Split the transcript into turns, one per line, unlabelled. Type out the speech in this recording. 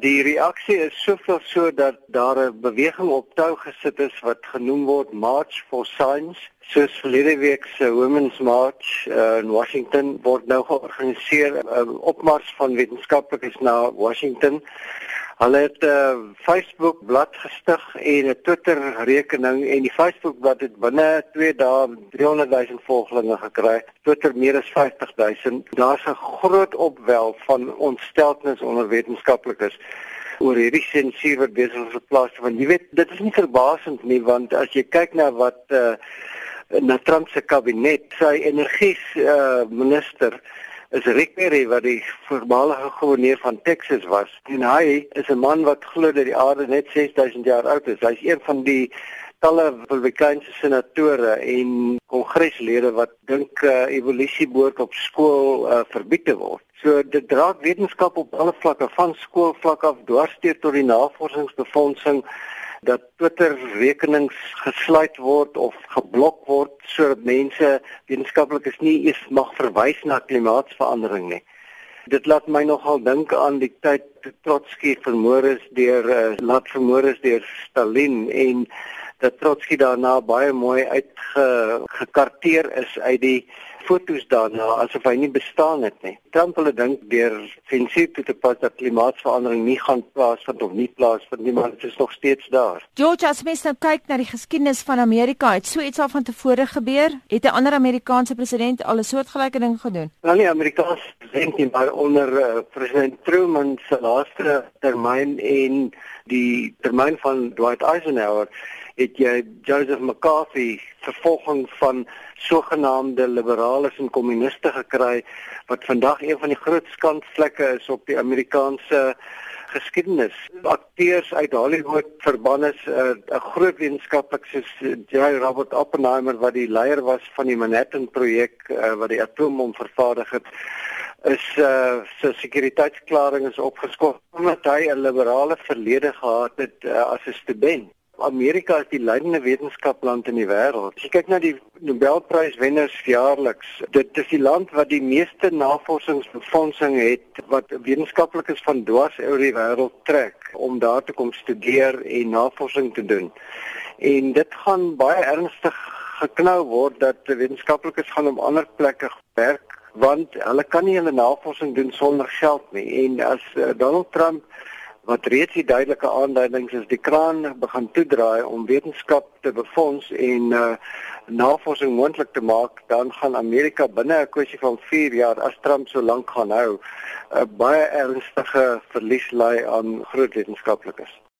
Die reaksie is soveel so dat daar 'n beweging op tou gesit is wat genoem word March for Science. Soos verlede week se Women's March uh, in Washington word nou georganiseer 'n uh, opmars van wetenskaplikes na Washington. Hulle het 'n uh, Facebook bladsy gestig en 'n Twitter rekening en die Facebook bladsy het binne 2 dae 300 000 volgelinge gekry. Twitter meer as 50 000. Daar's 'n groot opwel van ontsteltenis onder wetenskaplikes oor hierdie sensuur wat besig is geplaas want jy weet dit is nie verbasend nie want as jy kyk na wat uh, na Trump se kabinet sy energie uh, minister is Rick Perry wat die voormalige gouverneur van Texas was. En hy is 'n man wat glo dat die aarde net 6000 jaar oud is. Hy's een van die talle Republikeinse senatore en kongreslede wat dink uh, evolusie behoort op skool uh, verbied te word. So dit dra wetenskap op alle vlakke van skoolvlak af dwarsteer tot die navorsingsbefondsing dat Twitter rekenings gesluit word of geblok word sodat mense wetenskaplikes nie eens mag verwys na klimaatsverandering nie. Dit laat my nogal dink aan die tyd toe Trotsky vermoor is deur uh, laat vermoor is deur Stalin en dat Trotsky daarna baie mooi uitgekarteer is uit die foto's daarna asof hy nie bestaan het nie. Trump hulle dink deur sensuur toe te pas dat klimaatsverandering nie gaan plaasvind of nie plaasvind nie, maar dit is nog steeds daar.
George, as mens nou kyk na die geskiedenis van Amerika, het so iets al van tevore gebeur? Het 'n ander Amerikaanse president al 'n soortgelyke ding gedoen?
Wel nie Amerikaanse president nie, maar onder uh, president Truman se laaste termyn en die termyn van Dwight Eisenhower het jy Joseph McCarthy vervolging van sogenaamde liberales en kommuniste gekry wat vandag een van die groot skandvlekke is op die Amerikaanse geskiedenis. Akteurs uit Hollywood verban is eh, 'n uh, groot wetenskaplik soos J. Robert Oppenheimer wat die leier was van die Manhattan projek uh, wat die atoombom vervaardig het is uh sy sekuriteitsklaring is opgeskort omdat hy 'n liberale verlede gehad het uh, as 'n student. Amerika is die leidende wetenskapland in die wêreld. As jy kyk na die Nobelpryswenners jaarliks, dit is die land wat die meeste navorsingsbefondsing het wat wetenskaplikes van dwars oor die wêreld trek om daar te kom studeer en navorsing te doen. En dit gaan baie ernstig geknou word dat wetenskaplikes gaan op ander plekke werk want hulle kan nie hulle navorsing doen sonder geld nie. En as uh, Donald Trump wat reeds die duidelike aanduidings is die kraan begin toedraai om wetenskap te befonds en uh, navorsing moontlik te maak dan gaan Amerika binne 'n kwessie van 4 jaar as Trump so lank gaan hou 'n uh, baie ernstige verlies lei aan groot wetenskaplikes